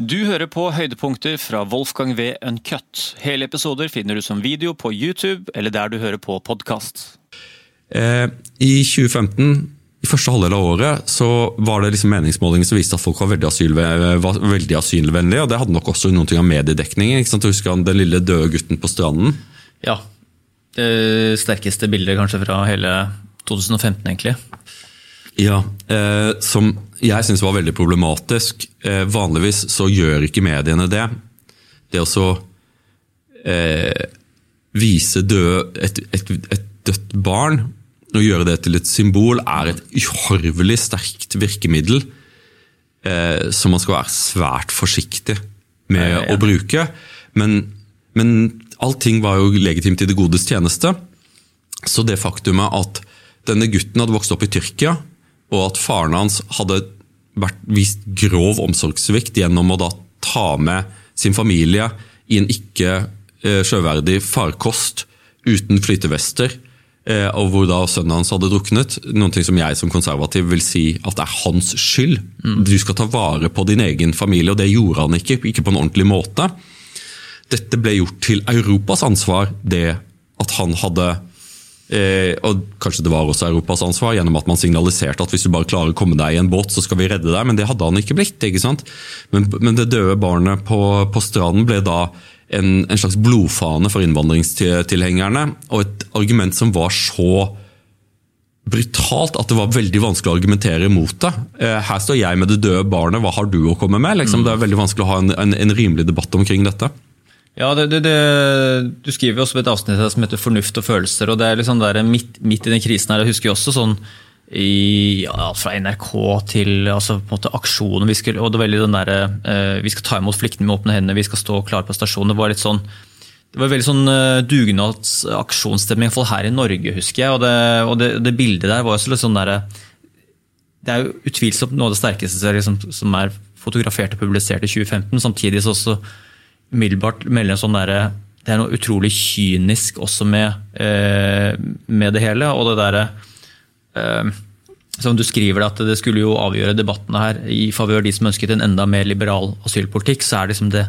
Du hører på høydepunkter fra Wolfgang V. Uncut. Hele episoder finner du som video på YouTube eller der du hører på podkast. Eh, I 2015, i første halvdel av året, så var det liksom meningsmålinger som viste at folk var veldig, asylve- var veldig asylvennlige. og Det hadde nok også noe av mediedekningen. ikke sant? Du husker han den lille døde gutten på stranden? Ja. Det sterkeste bildet kanskje fra hele 2015, egentlig. Ja, eh, Som jeg syns var veldig problematisk. Eh, vanligvis så gjør ikke mediene det. Det å så eh, vise død, et, et, et dødt barn og gjøre det til et symbol, er et uhorvelig sterkt virkemiddel eh, som man skal være svært forsiktig med ja, ja, å bruke. Men, men allting var jo legitimt i det godes tjeneste. Så det faktumet at denne gutten hadde vokst opp i Tyrkia, og at faren hans hadde vært vist grov omsorgssvikt gjennom å da ta med sin familie i en ikke eh, sjøverdig farkost uten flytevester, eh, og hvor da sønnen hans hadde druknet. Noe som jeg som konservativ vil si at det er hans skyld. Du skal ta vare på din egen familie, og det gjorde han ikke. Ikke på en ordentlig måte. Dette ble gjort til Europas ansvar, det at han hadde eh, Og kanskje det var også Europas ansvar, gjennom at man signaliserte at hvis du bare klarer å komme deg i en båt, så skal vi redde deg. Men det hadde han ikke blitt. ikke sant? Men, men det døde barnet på, på stranden ble da en, en slags blodfane for innvandringstilhengerne, og et argument som var så brutalt at det var veldig vanskelig å argumentere imot det. Eh, Her står jeg med det døde barnet, hva har du å komme med? Liksom, det er veldig vanskelig å ha en, en, en rimelig debatt omkring dette. Ja, det, det, det, Du skriver jo også på et avsnitt som heter 'Fornuft og følelser'. og det er liksom der midt, midt i den krisen her, Jeg husker jo også sånn i, ja, fra NRK til altså, på en måte aksjonen. vi skulle, og det var veldig den der, eh, Vi skal ta imot flyktninger med åpne hender, vi skal stå klare på stasjonen. Det var litt sånn det var veldig sånn uh, dugnadsaksjonsstemning, iallfall her i Norge, husker jeg. Og det, og det, det bildet der var jo litt sånn derre Det er jo utvilsomt noe av det sterkeste er liksom, som er fotografert og publisert i 2015. Samtidig så også umiddelbart melde en sånn derre Det er noe utrolig kynisk også med, eh, med det hele. Og det derre eh, som du skriver at det skulle jo avgjøre debattene her i favør de som ønsket en enda mer liberal asylpolitikk, så er liksom det,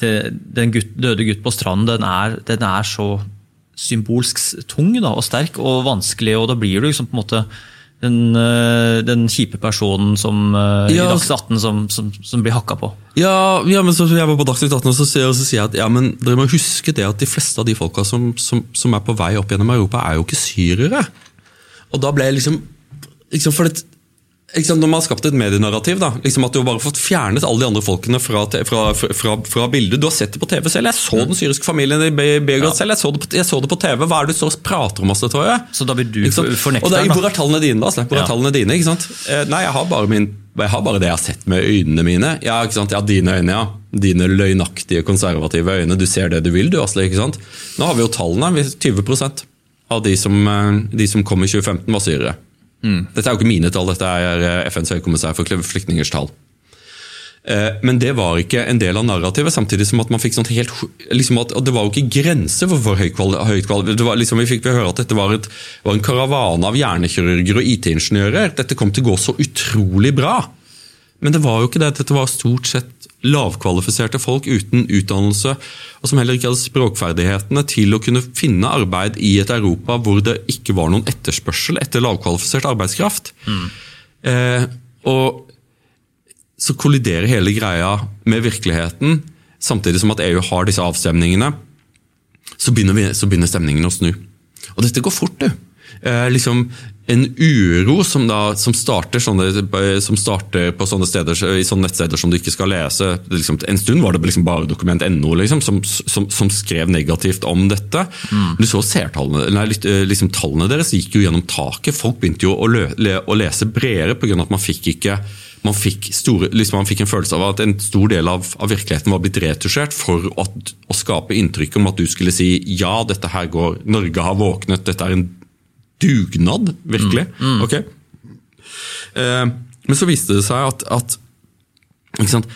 det Den gutt, døde gutt på stranden, den er, den er så symbolsk tung da, og sterk og vanskelig, og da blir du liksom på en måte den, eh, den kjipe personen som, eh, Ja, i Dagsnytt 18 som, som, som blir hakka på. Ja, ja, men så jeg var på Dagsnytt 18 og så sier, og så sier jeg at ja, men dere må huske det at de fleste av de folka som, som, som er på vei opp gjennom Europa, er jo ikke syrere. Og da ble jeg liksom, liksom for det, ikke sant, Når man har skapt et medienarrativ, da, liksom at du har bare fått fjernet alle de andre folkene fra, fra, fra, fra bildet. Du har sett det på TV selv. Jeg så den syriske familien i Beograd Beograd selv. Jeg så, det på, jeg så det på TV. Hva er det du og prater om, Astrid Toje? Så da blir du Ikke sant? fornekter Og det er, da. Hvor er tallene dine, da? Hvor Ja. er tallene dine, ikke sant? Eh, Nei, jeg har, bare min, jeg har bare det jeg har sett med øynene mine. Ja, ikke sant? Ja, dine øyne, ja. Dine løgnaktige, konservative øyne. Du ser det du vil, du, Asle. ikke sant? Nå har vi jo tallene. 20% av de som, eh, de som kom i 2015, var syrere. Dette er jo ikke mine tall, dette er eh, FNs høykommissær for flyktningers tall. Eh, Men det var ikke en del av narrativet, samtidig som at man fikk sånt helt liksom at, Det var jo ikke grenser for hvor høyt kvali- høyt kvali- det var liksom Vi fikk høre at dette var, et, var en karavane av hjernekirurger og IT-ingeniører. Dette kom til å gå så utrolig bra. Men det var jo ikke det. Dette var stort sett lavkvalifiserte folk uten utdannelse, og som heller ikke hadde språkferdighetene til å kunne finne arbeid i et Europa hvor det ikke var noen etterspørsel etter lavkvalifisert arbeidskraft. Eh, og så kolliderer hele greia med virkeligheten, samtidig som at EU har disse avstemningene. Så begynner, vi, så begynner stemningen å snu. Og dette går fort, du. Eh, liksom En uro som, da, som, starter sånne, som starter på sånne steder, i sånne nettsteder som du ikke skal lese. Liksom, en stund var det liksom bare dokument.no liksom, som, som, som skrev negativt om dette. Du så sertallene, nei, eh, liksom, Tallene deres gikk jo gjennom taket. Folk begynte jo å, lø, le, å lese bredere pga. at man fikk ikke man fikk, store, liksom man fikk en følelse av at en stor del av, av virkeligheten var blitt retusjert for at, å skape inntrykk om at du skulle si ja, dette her går, Norge har våknet, dette er en dugnad, virkelig. Ok. Eh, men så viste det seg at, at sant?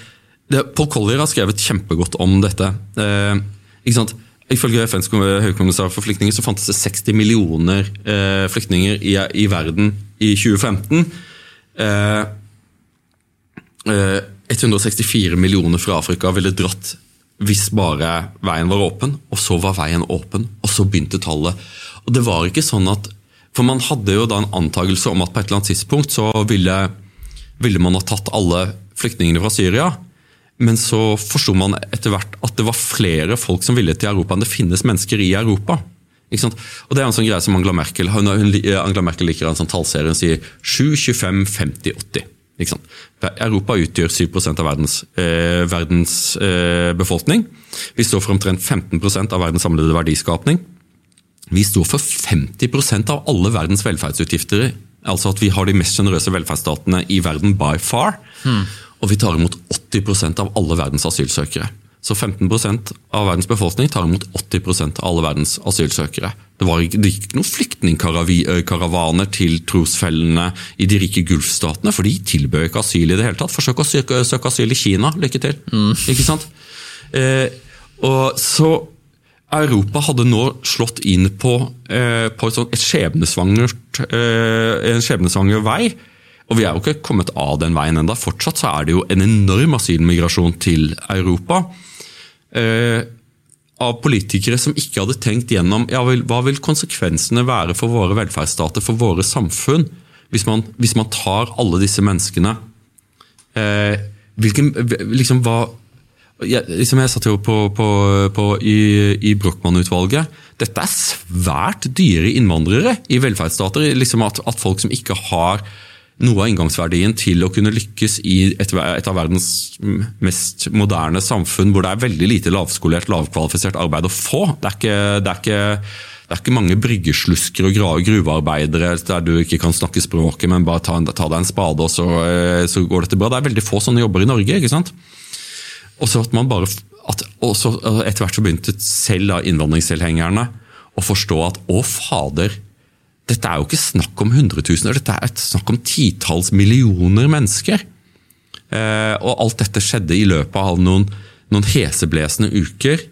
Det, Paul Collier har skrevet kjempegodt om dette. Eh, ikke sant? Ifølge FNs høykommissær for flyktninger så fantes det 60 millioner eh, flyktninger i, i verden i 2015. Eh, eh, 164 millioner fra Afrika ville dratt hvis bare veien var åpen, og så var veien åpen, og så begynte tallet. Og det var ikke sånn at, For man hadde jo da en antakelse om at på et eller annet tidspunkt så ville, ville man ha tatt alle flyktningene fra Syria. Men så forsto man etter hvert at det var flere folk som ville til Europa enn det finnes mennesker i Europa. Og Det er en sånn greie som Angela Merkel hun, Angela Merkel liker en sånn tallserie. Hun sier 7, 25, 50, 80. Ikke sant? Europa utgjør 7 av verdens, eh, verdens eh, befolkning. Vi står for omtrent 15% av verdens samlede verdiskapning. Vi står for 50% av alle verdens velferdsutgifter. Altså at vi har de mest sjenerøse velferdsstatene i verden by far. Mm. Og vi tar imot 80% av alle verdens asylsøkere. Så 15% av verdens befolkning tar imot 80% av alle verdens asylsøkere. Det var ikke, det gikk noen flyktningkaravaner til trosfellene i de rike gulfstatene, for de tilbød ikke asyl i det hele tatt. Forsøk å søke, søke asyl i Kina. Lykke til. Mm. Ikke sant? Eh, og så Europa hadde nå slått inn på, eh, på et, skjebnesvangert, eh, en skjebnesvanger vei. Og vi er jo ikke kommet av den veien enda. Fortsatt så er det jo en enorm asylmigrasjon til Europa. Eh, av politikere som ikke hadde tenkt gjennom ja, hva vil konsekvensene være for våre velferdsstater, for våre samfunn, hvis man, hvis man tar alle disse menneskene. Eh, hvilken, liksom, hva, jeg, liksom jeg satt jo på, på, på i, i Brochmann-utvalget. Dette er svært dyre innvandrere i velferdsstater. Liksom at, at folk som ikke har noe av inngangsverdien til å kunne lykkes i et, et, av verdens mest moderne samfunn, hvor det er veldig lite lavskolert, lavkvalifisert arbeid å få. Det er ikke, det er ikke, det er ikke mange bryggeslusker og gruvearbeidere der du ikke kan snakke språket, men bare ta, ta deg en spade, og så, eh, så, går dette bra. Det er veldig få sånne jobber i Norge. ikke sant? Og så at man bare, at, også Etter hvert så begynte selv da innvandringstilhengerne å forstå at å, fader, dette er jo ikke snakk om hundretusener, dette er et snakk om titalls millioner mennesker. Eh, og alt dette skjedde i løpet av noen, noen heseblesende uker.